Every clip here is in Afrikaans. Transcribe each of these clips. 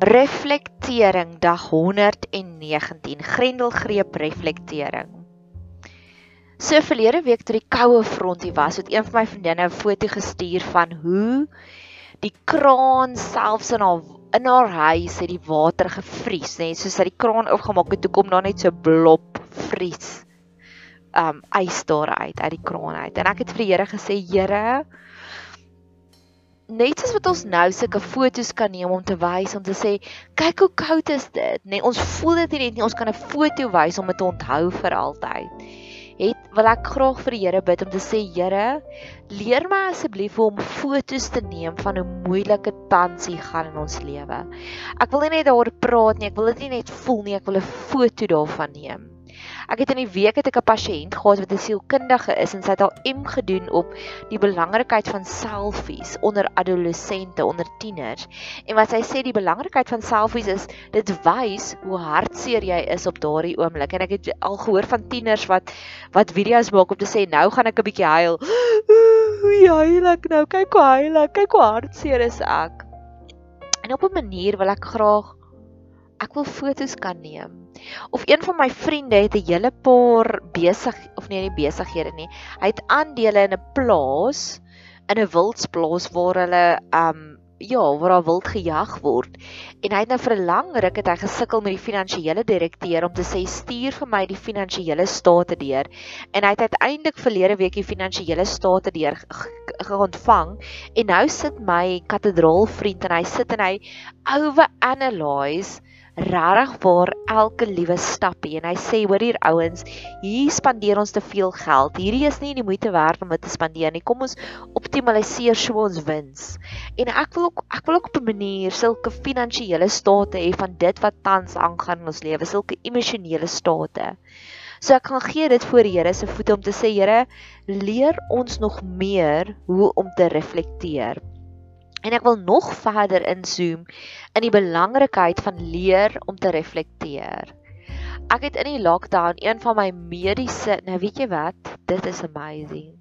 Reflektering dag 119 Grendelgreep reflektering. So verlede week toe die koue frontie was, het een van my vriendinne 'n foto gestuur van hoe die kraan selfs in haar in haar huis het die water gevries, net soos dat die kraan oopgemaak het, toe kom daar net so blob vries. Um ys daar uit uit die kraan uit. En ek het vir die Here gesê, Here, net soos wat ons nou sulke fotos kan neem om te wys om te sê kyk hoe koud is dit. Nê nee, ons voel dit net nie. Ons kan 'n foto wys om dit te onthou vir altyd. Het wil ek graag vir die Here bid om te sê Here leer my asseblief om fotos te neem van hoe moeilike tansie gaan in ons lewe. Ek wil nie net daaroor praat nie. Ek wil dit nie net voel nie. Ek wil 'n foto daarvan neem Ek het in die week het ek 'n pasiënt gehad wat 'n sielkundige is en sy het al M gedoen op die belangrikheid van selfies onder adolessente, onder tieners. En wat sy sê die belangrikheid van selfies is dit wys hoe hartseer jy is op daardie oomblik. En ek het al gehoor van tieners wat wat video's maak om te sê nou gaan ek 'n bietjie huil. Hoe huil ek nou? Kyk hoe huil ek. Kyk hoe hartseer is ek. En op 'n manier wil ek graag ek wil fotos kan neem. Of een van my vriende het 'n hele paar besig of nee, nie besighede nie. Hy het aandele in 'n plaas, in 'n wildsplaas waar hulle um ja, waar daar wild gejag word. En hy het nou vir 'n lang ruk het hy gesukkel met die finansiële direkteur om te sê stuur vir my die finansiële state deur. En hy het uiteindelik verlede week die finansiële state deur geontvang en nou sit my kathedraal vriend en hy sit en hy owe analyse regtig waar elke liewe stappie en hy sê hoor hier ouens hier spandeer ons te veel geld. Hierdie is nie die moeite werd om dit te spandeer nie. Kom ons optimaliseer so ons wins. En ek wil ook ek wil ook op 'n manier sulke finansiële state hê van dit wat tans aangaan in ons lewe sulke emosionele state. So ek kan gee dit voor die Here se voete om te sê Here leer ons nog meer hoe om te reflekteer En ek wil nog verder inzoom in die belangrikheid van leer om te reflekteer. Ek het in die lockdown een van my mediese, nou weet jy wat, dit is amazing.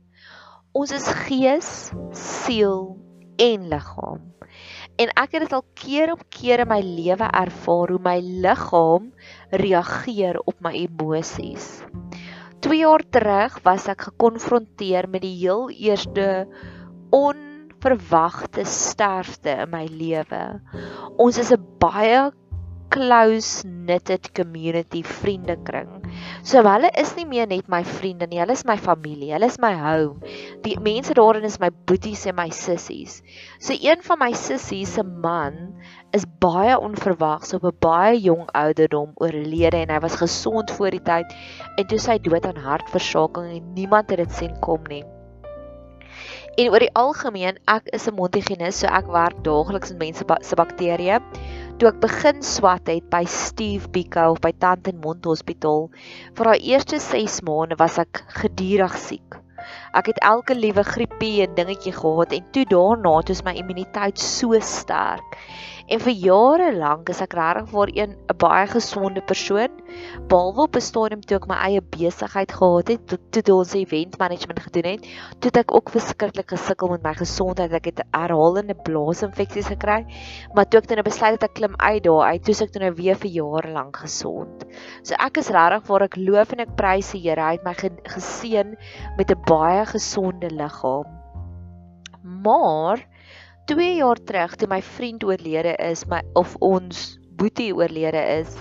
Ons is gees, siel en liggaam. En ek het dit al keer op keer in my lewe ervaar hoe my liggaam reageer op my emosies. 2 jaar terug was ek gekonfronteer met die heel eerste on verwagte sterfte in my lewe. Ons is 'n baie close knitted community vriendekring. So hulle is nie meer net my vriende nie, hulle is my familie, hulle is my home. Die mense daarin is my boeties en my sissies. So een van my sissies se man is baie onverwags op 'n baie jong ouderdom oorlede en hy was gesond voor die tyd en toe sy dood aan hartversaking en niemand het dit sien kom nie. En oor die algemeen, ek is 'n Montigenis, so ek werk daagliks met mense se bakterieë. Toe ek begin swat het by Steve Biko of by Tand en Mond Hospitaal, vir daai eerste 6 maande was ek gedurig siek. Ek het elke liewe griepie en dingetjie gehad en toe daarna toe is my immuniteit so sterk. En vir jare lank is ek regtig vir een 'n baie gesonde persoon. Behalwe op 'n stadium toe ek my eie besigheid gehad het, toe, toe ons event management gedoen het, toe ek ook verskriklik gesukkel met my gesondheid. Ek het herhalende blaasinfeksies gekry, maar toe ek dan nou besluit het ek klim uit daar uit, toe ek toe nou weer vir jare lank gesond. So ek is regtig waar ek loof en ek prys die Here. Hy het my geseën met 'n baie gesonde liggaam. Maar 2 jaar terug toe my vriend oorlede is, my of ons boetie oorlede is,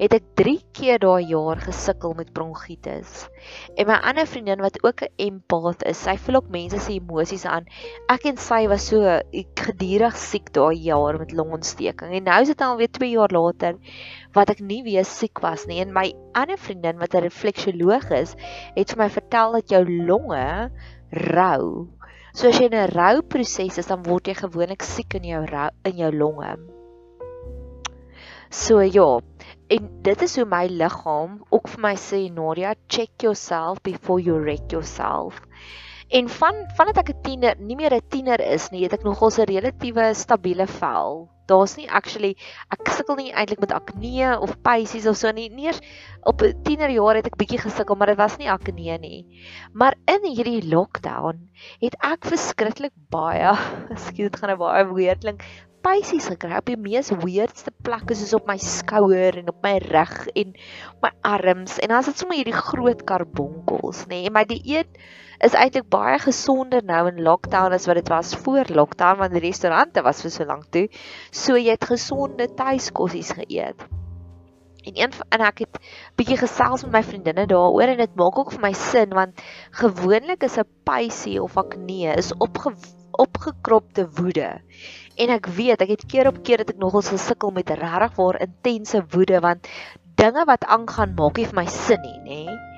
het ek 3 keer daai jaar gesukkel met bronkietis. En my ander vriendin wat ook 'n empaat is, sy voel ook mense se emosies aan. Ek en sy was so gedurig siek daai jaar met longontsteking. En nou is dit alweer 2 jaar later wat ek nie weer siek was nie. En my ander vriendin wat 'n refleksioloog is, het vir my vertel dat jou longe rou So as jy in 'n rouproses is, dan word jy gewoonlik siek in jou rou, in jou longe. So ja, en dit is hoe my liggaam ook vir my sê Nadia, check yourself before you wreck yourself. En van vandat ek 'n tiener, nie meer 'n tiener is nie, het ek nogal 'n relatiewe stabiele vel daar's nie actually ek sukkel nie eintlik met akne of pysies of so nie. Nie eers op 'n tienerjaar het ek bietjie gesukkel, maar dit was nie akne nie. Maar in hierdie lockdown het ek verskriklik baie, skielik dit gaan nou baie weer klink, speisies gekry op die mees weirdste plekke soos op my skouer en op my rug en my arms en dan is dit sommer hierdie groot karbonkels nê nee. maar die eet is eintlik baie gesonder nou in lockdown as wat dit was voor lockdown want die restaurante was vir so lank toe so jy het gesonde tuiskossies geëet En een en ek het bietjie gesels met my vriendinne daaroor en dit maak ook vir my sin want gewoonlik is 'n pysie of akne is opge opgekropte woede. En ek weet ek het keer op keer dat ek nogals gesukkel met regtig waar intense woede want dinge wat aangaan maak nie vir my sin nie, nê?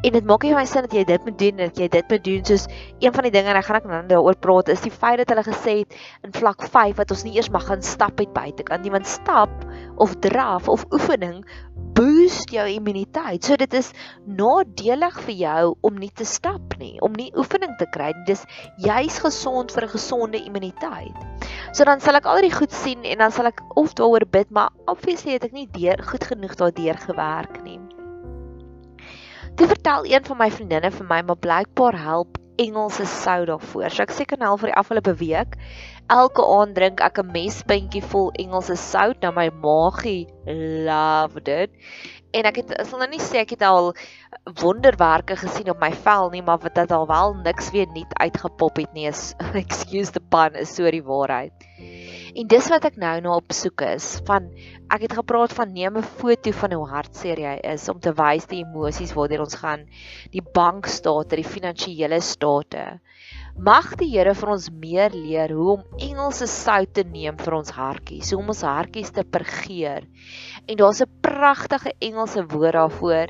En dit maak nie vir my sin dat jy dit moet doen en dat jy dit moet doen soos een van die dinge en ek gaan ek nou daaroor praat is die feit dat hulle gesê het in vlak 5 dat ons nie eers mag gaan stap uit buitekant nie want stap of draf of oefening boost jou immuniteit. So dit is nadelig vir jou om nie te stap nie, om nie oefening te kry nie. Dis juis gesond vir 'n gesonde immuniteit. So dan sal ek al die goed sien en dan sal ek of daaroor bid, maar obviously het ek nie deur goed genoeg daardeur gewerk nie. Toe vertel een van my vriendinne vir my, maar blykbaar help Engelse sout daarvoor. So ek seker nou vir die afgelope week elke aand drink ek 'n mespuntjie vol Engelse sout na my maagie loved it. En ek het sal nou nie sê ek het al wonderwerke gesien op my vel nie, maar wat dit al wel niks weer nuut uitgepop het nie. Is, excuse the pun, is so die waarheid. En dis wat ek nou nou op soek is van ek het gepraat van neem 'n foto van hoe hartseer jy is om te wys die emosies waartoe ons gaan, die bankstate, die finansiële state. Mag die Here vir ons meer leer hoe om Engelse sout te neem vir ons hartjies, hoe om ons hartjies te pergeer. En daar's 'n pragtige Engelse woord daarvoor,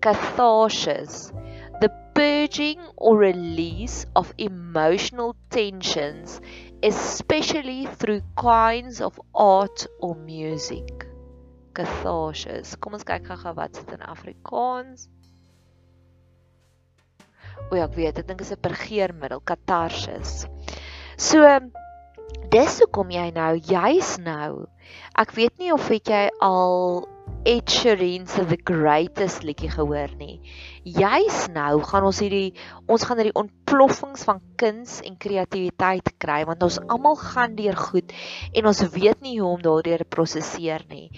catharsis. The purging or release of emotional tensions, especially through kinds of art or music. Catharsis. Kom ons kyk gou-gou wat dit in Afrikaans. O ja, ek weet, ek dink dit is 'n pergeermiddel, katarsis. So dis hoekom jy nou juis nou. Ek weet nie of het jy al Ed Sheeran se The Greatest liedjie gehoor nie. Juis nou gaan ons hierdie ons gaan hierdie ontploffings van kuns en kreatiwiteit kry want ons almal gaan deur goed en ons weet nie hoe om daardeur te prosesseer nie.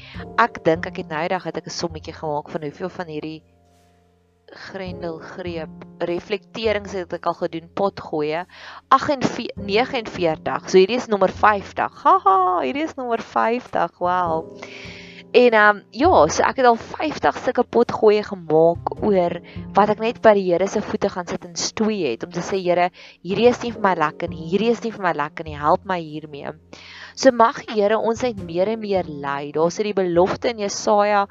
Ek dink ek het nou eendag het ek 'n sommetjie gemaak van hoeveel van hierdie Grendel greep. Reflekterings het ek al gedoen, pot gooi. 49. So hierdie is nommer 50. Haha, hierdie is nommer 50. Wow. En ehm um, ja, so ek het al 50 sulke pot gooi gemaak oor wat ek net by die Here se voete gaan sit en stoei het om te sê Here, hierdie is nie vir my lekker nie. Hierdie is nie vir my lekker nie. Help my hiermee. So mag die Here ons net meer en meer lei. Daar's hierdie belofte in Jesaja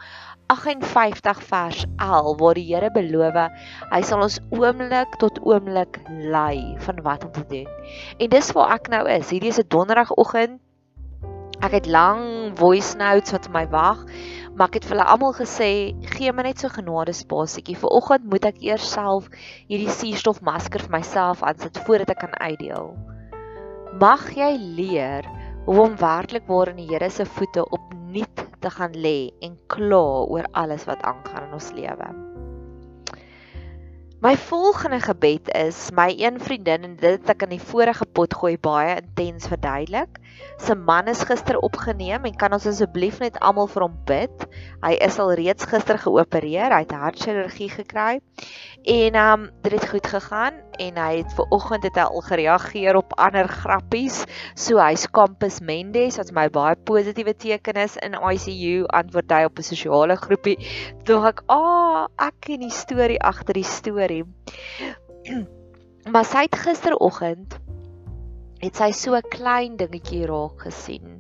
58 vers 11 waar die Here beloof hy sal ons oomblik tot oomblik lei van wat om te doen. En dis waar ek nou is. Hierdie is 'n donderdagoggend. Ek het lang voice notes wat my wag, maar ek het vir hulle almal gesê, gee my net so genade spasietjie. Viroggend moet ek eers self hierdie suurstofmasker vir myself aansit voordat ek kan uitdeel. Mag jy leer hoe om werklik waar in die Here se voete opnuut te gaan lê en kla oor alles wat aangaan in ons lewe. My volgende gebed is my een vriendin en dit het ek in die vorige pot gooi baie intens verduidelik se man is gister opgeneem en kan ons asseblief net almal vir hom bid. Hy is al reeds gister geopereer, hy het hartchirurgie gekry. En um dit het goed gegaan en hy het ver oggend het hy al gereageer op ander grappies. So hy's Campus Mendes wat my baie positiewe teken is in ICU antwoord hy op 'n sosiale groepie. Toe ek, "Ag, oh, ek ken die storie agter die storie." maar sy het gisteroggend het sy so 'n klein dingetjie raak gesien.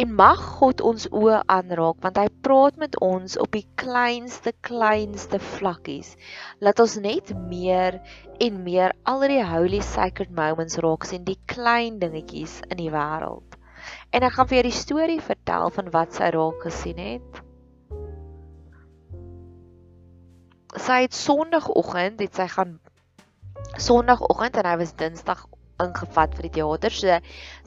En mag God ons oë aanraak want hy praat met ons op die kleinste kleinste vlakkies. Laat ons net meer en meer al die holy sacred moments raak sien, die klein dingetjies in die wêreld. En ek gaan vir jou die storie vertel van wat sy raak gesien het. Sy het Sondagoggend, het sy gaan Sondagoggend en hy was Dinsdag ingevat vir die teater. So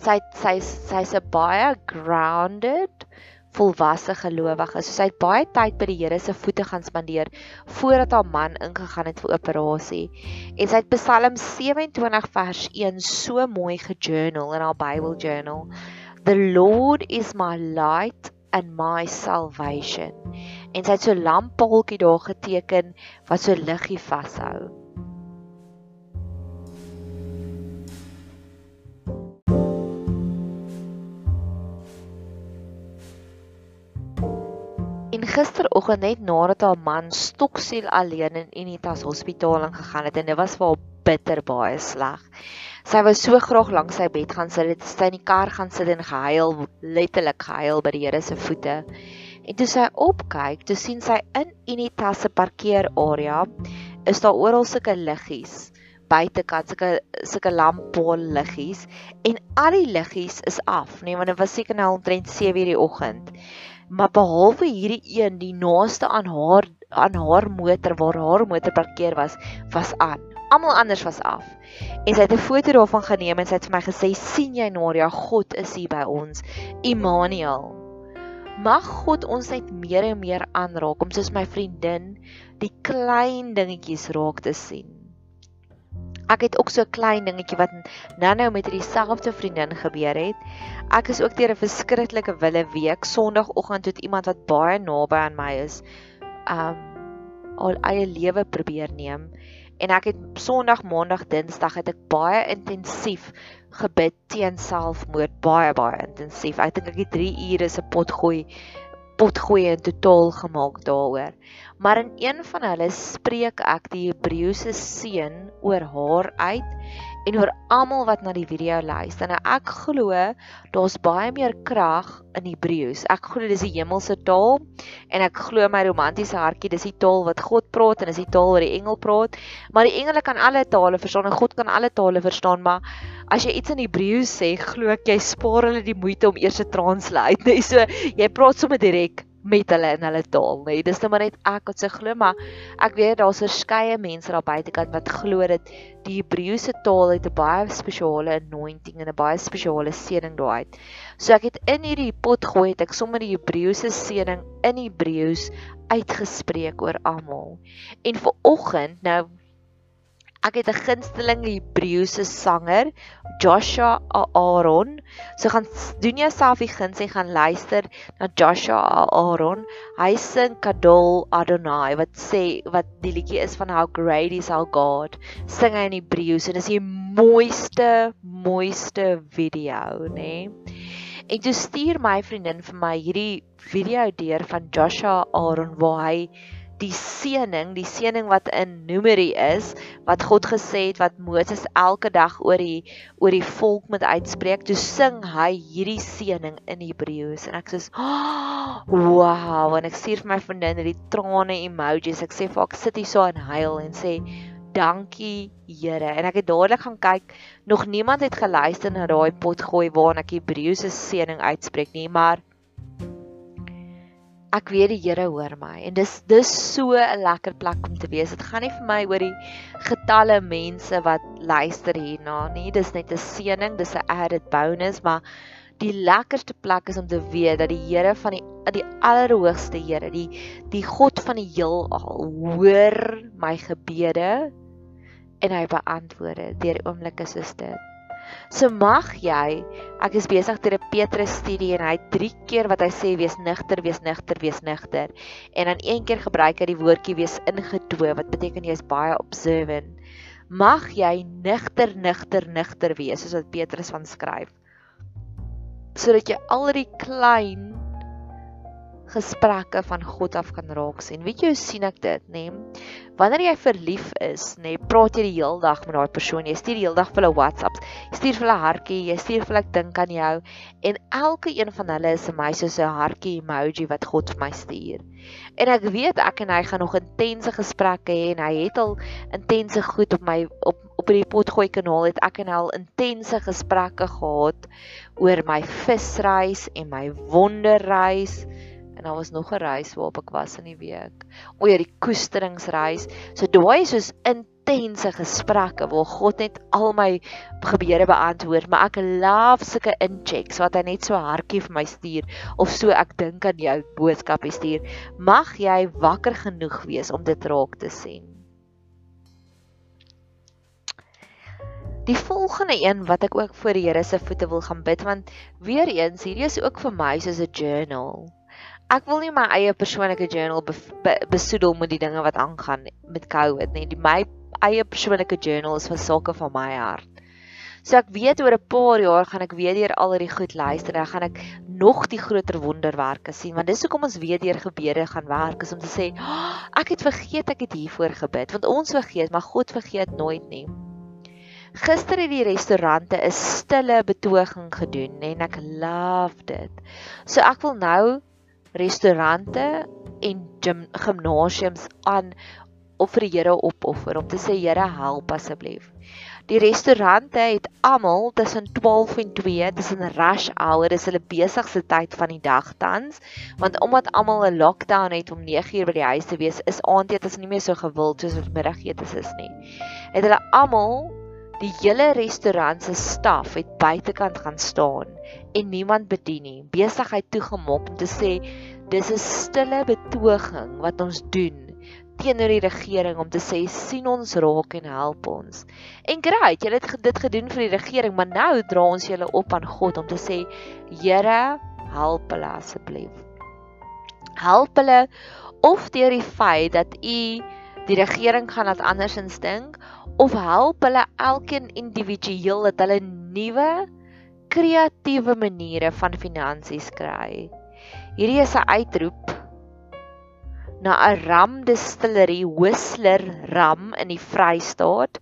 sy sy sy's 'n baie grounded volwasse gelowige. So sy het baie tyd by die Here se voete gaan spandeer voordat haar man ingegaan het vir operasie. En sy het Psalm 27 vers 1 so mooi gejournal in haar Bible journal. The Lord is my light and my salvation. En sy het so lamppaaltjie daar geteken wat so liggie vashou. Gisteroggend net nadat haar man stoksiel alleen in Unitas Hospitaal ingegaan het en dit was vir haar bitter baie sleg. Sy wou so graag langs sy bed gaan sit, het sy in die kar gaan sit en gehuil, letterlik gehuil by die Here se voete. En toe sy opkyk, toe sien sy in Unitas se parkeerarea is daar oral sulke liggies buitekant sulke sulke lamppaal liggies en al die liggies is af nee want dit was seker nou omtrent 7:00 die oggend maar behalwe hierdie een die naaste aan haar aan haar motor waar haar motor parkeer was was aan. Almal anders was af. En sy het 'n foto daarvan geneem en sy het vir my gesê sien jy Nadia God is hier by ons. Immanuel. Mag God ons net meer en meer aanraak om soos my vriendin die klein dingetjies raak te sien Ek het ook so 'n klein dingetjie wat nou-nou met hierdie selfde vriendin gebeur het. Ek is ook deur 'n verskriklike wille week. Sondagoggend het iemand wat baie naby aan my is, um al eie lewe probeer neem. En ek het Sondag, Maandag, Dinsdag het ek baie intensief gebid teen selfmoord, baie baie intensief. Ek dink ek het 3 ure se pot gooi pot gooi in totaal gemaak daaroor. Maar in een van hulle spreek ek die Hebreëse seën oor haar uit en oor almal wat na die video luister. Nou ek glo daar's baie meer krag in Hebreëus. Ek glo dis die hemelse taal en ek glo my romantiese hartjie dis die taal wat God praat en dis die taal wat die engel praat. Maar die engele kan alle tale verstaan en God kan alle tale verstaan, maar as jy iets in Hebreëus sê, glo ek jy spaar hulle die moeite om eers te translate. Nee, so jy praat sommer direk met hulle in hulle taal, nee. Dis net maar net ek wat se glo, maar ek weet daar's verskeie mense daar buitekant wat glo dat die Hebreëse taal het 'n baie spesiale anointing en 'n baie spesiale seëning daai. So ek het in hierdie pot gooi het ek sommer die Hebreëse seëning in Hebreëus uitgespreek oor almal. En vir oggend nou Ek het 'n gunsteling Hebreëse sanger, Joshua Aaron. So gaan doen jouself die guns en gaan luister na Joshua Aaron. Hy sing Kadol Adonai wat sê wat die liedjie is van How Great Is Our God. Sing hy in Hebreëus en dis die mooiste mooiste video, nê? Nee? En toe stuur my vriendin vir my hierdie video deur van Joshua Aaron waar hy die seëning, die seëning wat in Numeri is, wat God gesê het wat Moses elke dag oor die oor die volk moet uitspreek, toe sing hy hierdie seëning in Hebreëus en ek sê, oh, "Wow!" en ek stuur vir my vriendin hierdie trane emojis. Ek sê vir haar ek sit hier so en huil en sê, "Dankie Here." En ek het dadelik gaan kyk, nog niemand het geluister na daai pot gooi waarin ek Hebreëse seëning uitspreek nie, maar ek weet die Here hoor my en dis dis so 'n lekker plek om te wees. Dit gaan nie vir my oor die getalle mense wat luister hierna nie. Dis net 'n seëning, dis 'n added bonus, maar die lekkerste plek is om te weet dat die Here van die die allerhoogste Here, die die God van die heelal hoor my gebede en hy beantwoord dit deur oomblikke soos dit. So mag jy, ek is besig met 'n Petrus studie en hy 3 keer wat hy sê wees nigter, wees nigter, wees nigter. En dan een keer gebruik hy die woordjie wees ingetoe wat beteken jy is baie observant. Mag jy nigter, nigter, nigter wees soos wat Petrus van skryf. Sodat jy al die klein gesprekke van God af kan raak sien. Weet jy hoe sien ek dit, nê? Nee? Wanneer jy verlief is, nê, nee, praat jy die hele dag met daai persoon. Jy stuur die hele dag vir hulle WhatsApps. Jy stuur vir hulle hartjie, jy stuur vir hulle ek dink aan jou en elke een van hulle is vir my soos 'n hartjie emoji wat God vir my stuur. En ek weet ek en hy gaan nog intense gesprekke hê en hy het al intense goed op my op op die potgooi kanaal het ek en hy al intense gesprekke gehad oor my visreis en my wonderreis daar was nog 'n reis waarop ek was in die week. O ja, die koesteringsreis. So daai is soos intense gesprekke waar God net al my gebede beantwoord, maar ek love sulke inchecks wat hy net so hartjie vir my stuur of so ek dink aan jou boodskap stuur. Mag jy wakker genoeg wees om dit raak te sien. Die volgende een wat ek ook voor die Here se voete wil gaan bid want weer eens hierdie is ook vir my soos 'n journal. Ek wil nie my eie persoonlike journal be be besoedel met die dinge wat aangaan met COVID nie. Die my eie persoonlike journal is van sake van my hart. So ek weet oor 'n paar jaar gaan ek weer deur al hierdie goed luister en dan gaan ek nog die groter wonderwerke sien want dis hoekom ons weer deur gebeure gaan werk is om te sê oh, ek het vergeet ek het hiervoor gebid want ons vergeet maar God vergeet nooit nie. Gister het die restaurante 'n stille betoging gedoen en ek love dit. So ek wil nou restaurante en gym gimnasiums aan of vir die Here opoffer om te sê Here help asseblief. Die restaurante het almal tussen 12 en 2, tussen rush hour, dis hulle besigste tyd van die dag tans, want omdat almal 'n lockdown het om 9uur by die huis te wees, is aandete nie meer so gewild soos wat middagetes is nie. Het hulle almal die hele restaurant se staf het buitekant gaan staan en niemand bedien nie. Besigheid toegemaak om te sê dis 'n stille betoging wat ons doen teenoor die regering om te sê sien ons raak en help ons. En great, julle het dit gedoen vir die regering, maar nou dra ons julle op aan God om te sê Here, help hulle asseblief. Help hulle of deur die feit dat u die regering gaan laat andersins dink of help hulle elkeen individueel dat hulle nuwe kreatiewe maniere van finansies kry. Hierdie is 'n uitroep na 'n ram distillery Whistler ram in die Vrystaat.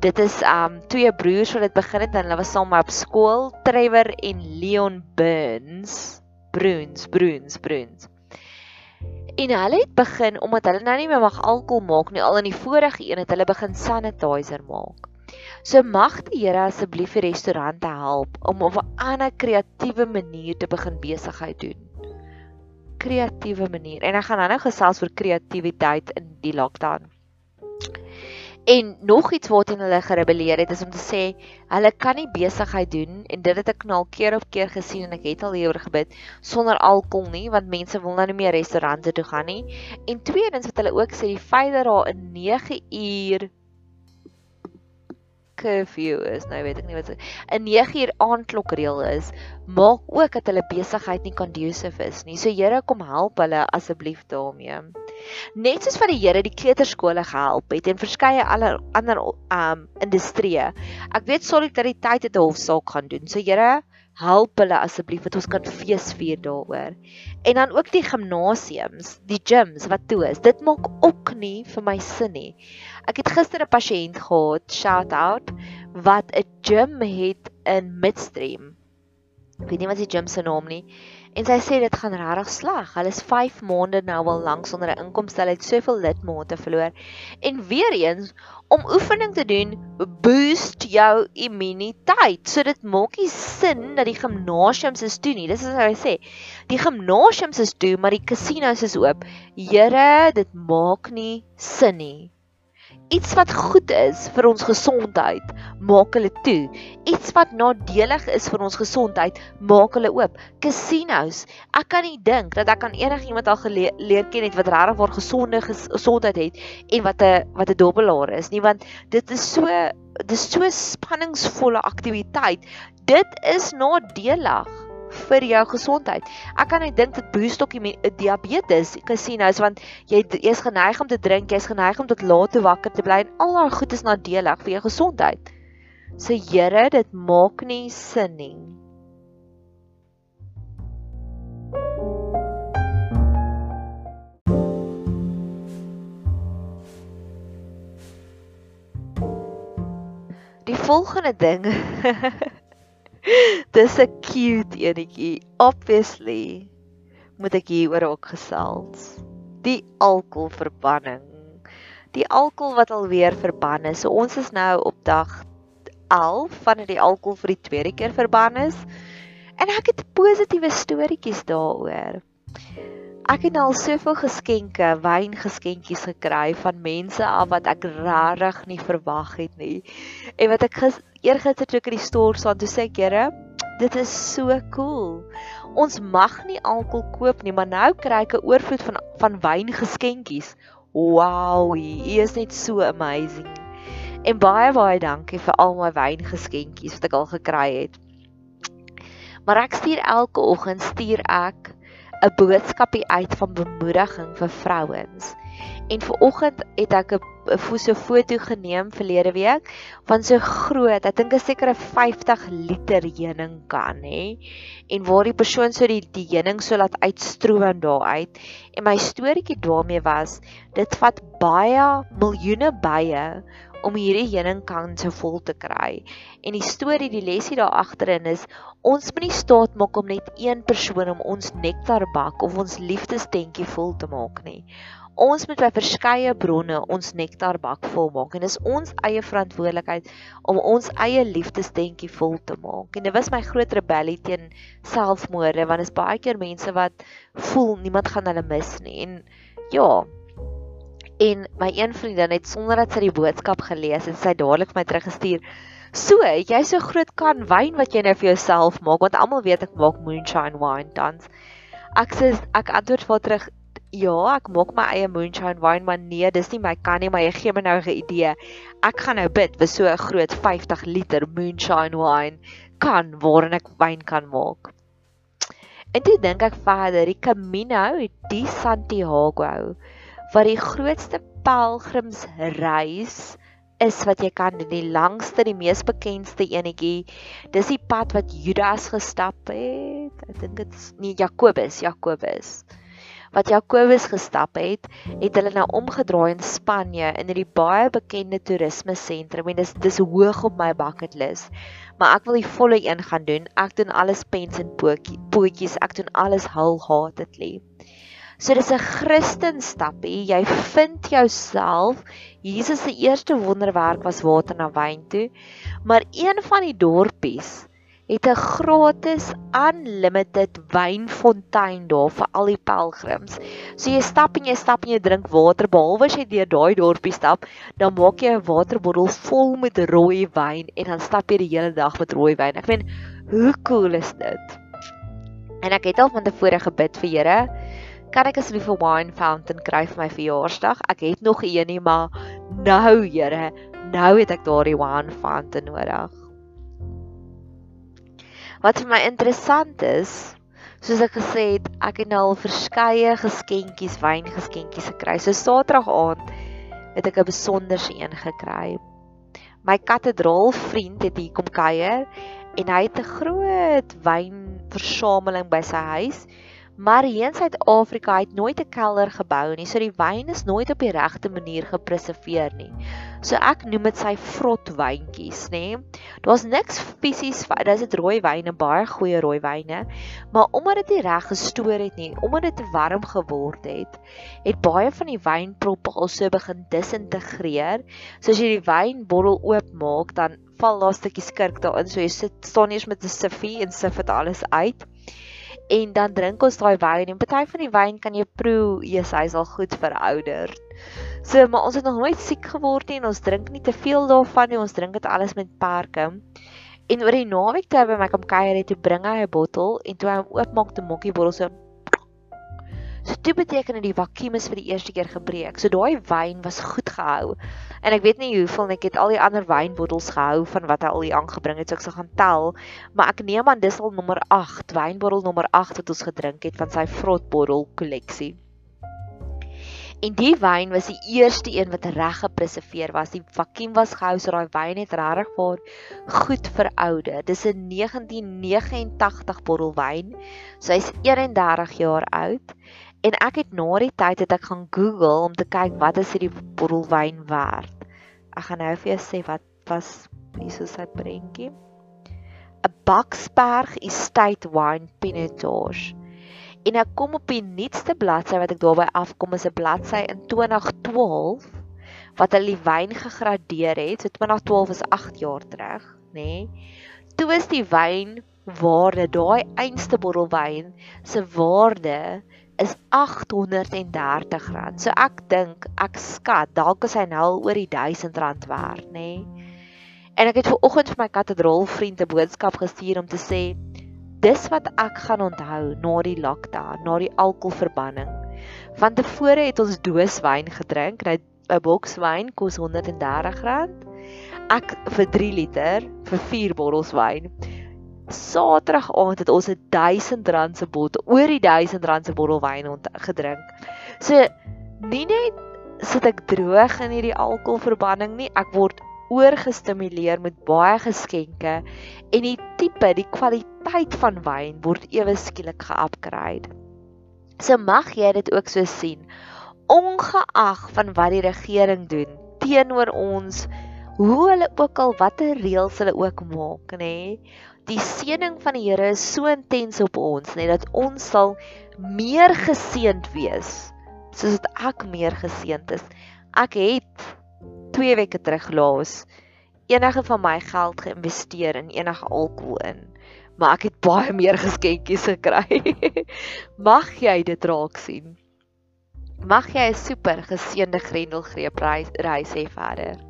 Dit is um twee broers wat dit begin het en hulle was saam op skool, Trevor en Leon Burns. Bruins, Bruins, Bruins. En hulle het begin omdat hulle nou nie meer mag alkohol maak nie, al in die vorige een het hulle begin sanitizer maak. So mag die Here asseblief die restaurante help om op 'n ander kreatiewe manier te begin besigheid doen kreatiewe manier. En ek gaan nou-nou gesels oor kreatiwiteit in die lockdown. En nog iets waarteen hulle gerebelleer het is om te sê hulle kan nie besigheid doen en dit het ek nou al keer op keer gesien en ek het al hieroor gebid sonder alkohol nie want mense wil nou nie meer restaurante toe gaan nie. En tweedens wat hulle ook sê die feit dat daar 'n 9 uur curfew is, nou weet ek nie wat 'n 9 uur aandklokreël is, maak ook dat hulle besigheid nie conducive is nie. So Here kom help hulle asseblief daarmee. Net soos wat die Here die kleuterskole gehelp het en verskeie ander ander um industrieë. Ek weet solidariteit het 'n hofsaak gaan doen. So Here help hulle asseblief dat ons kan fees vier daaroor. En dan ook die gimnasiums, die gyms wat toe is. Dit maak ook nie vir my sin nie. Ek het gister 'n pasiënt gehad, shout out, wat 'n gym het in Midstream. Ek weet nie wat die gym se naam nie. En sy sê dit gaan regtig sleg. Hulle is 5 maande nou al lank sonder 'n inkomste. Hulle het soveel lidmate verloor. En weer eens om oefening te doen, boost jou immuniteit. So dit maak nie sin dat die gimnasiums is toe nie. Dis wat hy sê. Die gimnasiums is toe, maar die casinos is oop. Here, dit maak nie sin nie. Iets wat goed is vir ons gesondheid, maak hulle toe. Iets wat nadelig is vir ons gesondheid, maak hulle oop. Casinos. Ek kan nie dink dat ek kan enigiemand al geleer ken het wat regtig waar gesonde gesondheid het en wat 'n wat 'n dobbelaar is nie, want dit is so dis so spanningsvolle aktiwiteit. Dit is nadelig vir jou gesondheid. Ek kan net dink dit boost ook die diabetes casinos want jy jy's geneig om te drink, jy's geneig om tot laat te wakker te bly en al daai goed is nadelig vir jou gesondheid. So Here, dit maak nie sin nie. Die volgende ding Dis 'n cute enetjie. Obviously moet ek hieroor ook gesels. Die alkoholverbanning. Die alkohol wat alweer verban is. So ons is nou op dag 11 vandat die alkohol vir die tweede keer verban is. En ek het positiewe storieetjies daaroor. Ek het al soveel geskenke, wyngeskenkies gekry van mense af wat ek regtig nie verwag het nie. En wat ek eergister toe ek in die store staan, toe sê ek, "Here, dit is so cool. Ons mag nie alkohol koop nie, maar nou kry ek 'n oorvloed van van wyngeskenkies. Wow, hier is net so amazing." En baie baie dankie vir al my wyngeskenkies wat ek al gekry het. Maar ek stuur elke oggend stuur ek 'n boodskapie uit van bemoediging vir vrouens. En ver oggend het ek 'n foto foto geneem verlede week van so groot, ek dink 'n sekere 50 liter heuning kan, hè. En waar die persoon so die die heuning so laat uitstroom daar uit. En my storieetjie daarmee was, dit vat baie miljoene bye om hierdie heuningkan so vol te kry. En die storie, die lesie daar agterin is ons moet nie staat maak om net een persoon om ons nektarbak of ons liefdestentjie vol te maak nie. Ons moet by verskeie bronne ons nektarbak volmaak en dis ons eie verantwoordelikheid om ons eie liefdestentjie vol te maak. En dit was my groot rebellie teen selfmoorde want dit is baie keer mense wat voel niemand gaan hulle mis nie. En ja. En my een vriendin het sonder dat sy die boodskap gelees en sy dadelik vir my teruggestuur. So, jy so groot kan wyn wat jy nou vir jouself maak want almal weet ek maak moonshine wine tans. Ek sê ek antwoord vir terug Ja, ek maak my eie moonshine wine, maar nee, dis nie my kan nie, maar jy gee my nou 'n idee. Ek gaan nou bid vir so 'n groot 50 liter moonshine wine kan waarin ek wyn kan maak. En dit dink ek verder, die Camino di Santiago, wat die grootste pelgrimsreis is wat jy kan doen, die langste, die mees bekendste enetjie. Dis die pad wat Judas gestap het. Ek dink dit is nie Jakobus, Jakobus wat Jakobus gestap het, het hulle nou omgedraai in Spanje in hierdie baie bekende toerisme sentrum en dis dis hoog op my bucket list. Maar ek wil die volle een gaan doen. Ek doen alles pens en pootjies. Ek doen alles wholeheartedly. So dis 'n Christen stappie. Jy vind jouself. Jesus se eerste wonderwerk was water na wyn toe. Maar een van die dorpies het 'n gratis unlimited wynfontein daar vir al die pelgrims. So jy stap en jy stap en jy drink water behalwe as jy deur daai dorpie stap, dan maak jy 'n waterbottel vol met rooi wyn en dan stap jy die hele dag met rooi wyn. Ek meen, hoe cool is dit? En ek het al van tevore gebid vir Here, kan ek asseblief 'n wine fountain kry vir my verjaarsdag? Ek het nog een nie, maar nou Here, nou het ek daardie wine fountain nodig. Wat vir my interessant is, soos ek gesê het, ek het nou al verskeie geskenkies, wyngeskenkies gekry. So Saterdag aand het ek 'n besonderse een gekry. My katedraal vriend het hier kom kuier en hy het 'n groot wynversameling by sy huis. Maar hier in Suid-Afrika het nooit 'n kelder gebou nie, so die wyn is nooit op die regte manier gepreserveer nie. So ek noem dit sy vrot wyntjies, nê. Daar's niks fisies, dis dit rooi wyne, baie goeie rooi wyne, maar omdat dit nie reg gestoor het nie, omdat dit te warm geword het, het baie van die wynproppe al so begin disintegreer. So as jy die wynbottel oopmaak, dan val daar 'n stukkie skurk daarin, so jy sit staan eers met 'n siffie en sif dit alles uit en dan drink ons daai wyn en party van die wyn kan jy proe, Jesus, hy's al goed verouder. So, maar ons het nog nooit siek geword nie en ons drink nie te veel daarvan nie. Ons drink dit alles met perke. En oor die naweek toe by my kom kuier het, toe bring hy 'n bottel en toe hy hom oopmaak, toe mokkie bottel so So dit beteken dat die vakuum is vir die eerste keer gebreek. So daai wyn was goed gehou. En ek weet nie hoeveel ek het al die ander wynbottels gehou van wat hy al hier aangebring het, so ek sal gaan tel, maar ek neem aan dis al nommer 8, wynbottel nommer 8 wat ons gedrink het van sy vrotbottel kolleksie. En die wyn was die eerste een wat reg gepreserveer was. Die vakuum was gehou so daai wyn het regtig vir goed verouder. Dis 'n 1989 bottel wyn. So hy's 31 jaar oud En ek het na die tyd het ek gaan Google om te kyk wat is hierdie bottelwyn werd. Ek gaan nou vir jou sê wat was hierso sy prentjie. 'n Baksberg Estate Wine Pinotage. En ek kom op die nuutste bladsy wat ek daarby afkom is 'n bladsy in 2012 wat hulle die wyn gegradeer het. So 2012 is 8 jaar terug, nê? Nee. Toe is die wyn waarde, daai einste bottelwyn se waarde is R830. So ek dink, ek skat, dalk is hy nou oor die R1000 werd, nê? Nee? En ek het ver oggend vir my katedraal vriend 'n boodskap gestuur om te sê dis wat ek gaan onthou na die lockdown, na die alkoholverbanning. Want tevore het ons doos wyn gedrink, nou 'n boks wyn kos R130 Ek vir 3 liter vir 4 bottels wyn. Saterdag aand het ons 'n 1000 rand se bottel, oor die 1000 rand se bottel wyn gedrink. So nie net sit ek droog in hierdie alkoholverbanning nie, ek word oorgestimuleer met baie geskenke en die tipe, die kwaliteit van wyn word ewe skielik ge-upgrade. So mag jy dit ook so sien. Ongeag van wat die regering doen teenoor ons, hoe hulle ook al watter reëls hulle ook maak, nê? Die seëning van die Here is so intens op ons, nê, dat ons sal meer geseënd wees soos wat ek meer geseënd is. Ek het 2 weke terug laas enige van my geld geïnvesteer in enige alkohol in. Maar ek het baie meer geskenkies gekry. Mag jy dit raak sien. Mag jy 'n super geseënde Grendelgreep reis, reis hê verder.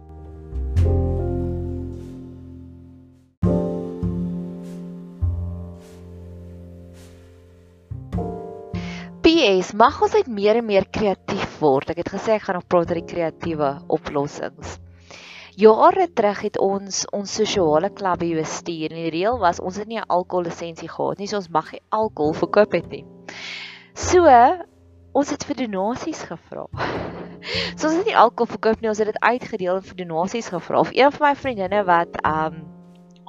PS, mag ons net meer en meer kreatief word. Ek het gesê ek gaan nog praat oor die kreatiewe oplossings. Jare terug het ons ons sosiale klub bestuur en die reël was ons het nie 'n alkohollisensie gehad nie, so ons mag nie alkohol verkoop het nie. So, ons het vir donasies gevra. So ons het nie alkohol verkoop nie, ons het dit uitgedeel en vir donasies gevra. Of een van my vriendinne wat um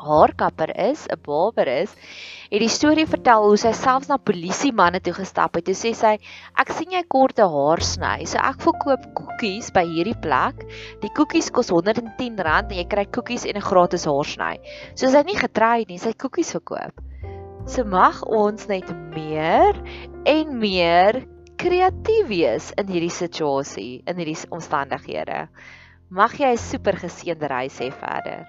haarkapper is, 'n barber is, het die storie vertel hoe sy selfs na polisie manne toe gestap het. Toe sê sy, "Ek sien jy kort 'n haar sny, so ek verkoop koekies by hierdie plek. Die koekies kos R110 en jy kry koekies en 'n gratis haarsny." So sy het nie getrei nie, sy het koekies verkoop. So mag ons net meer en meer kreatief wees in hierdie situasie, in hierdie omstandighede. Mag jy 'n super geseënde reis hê verder.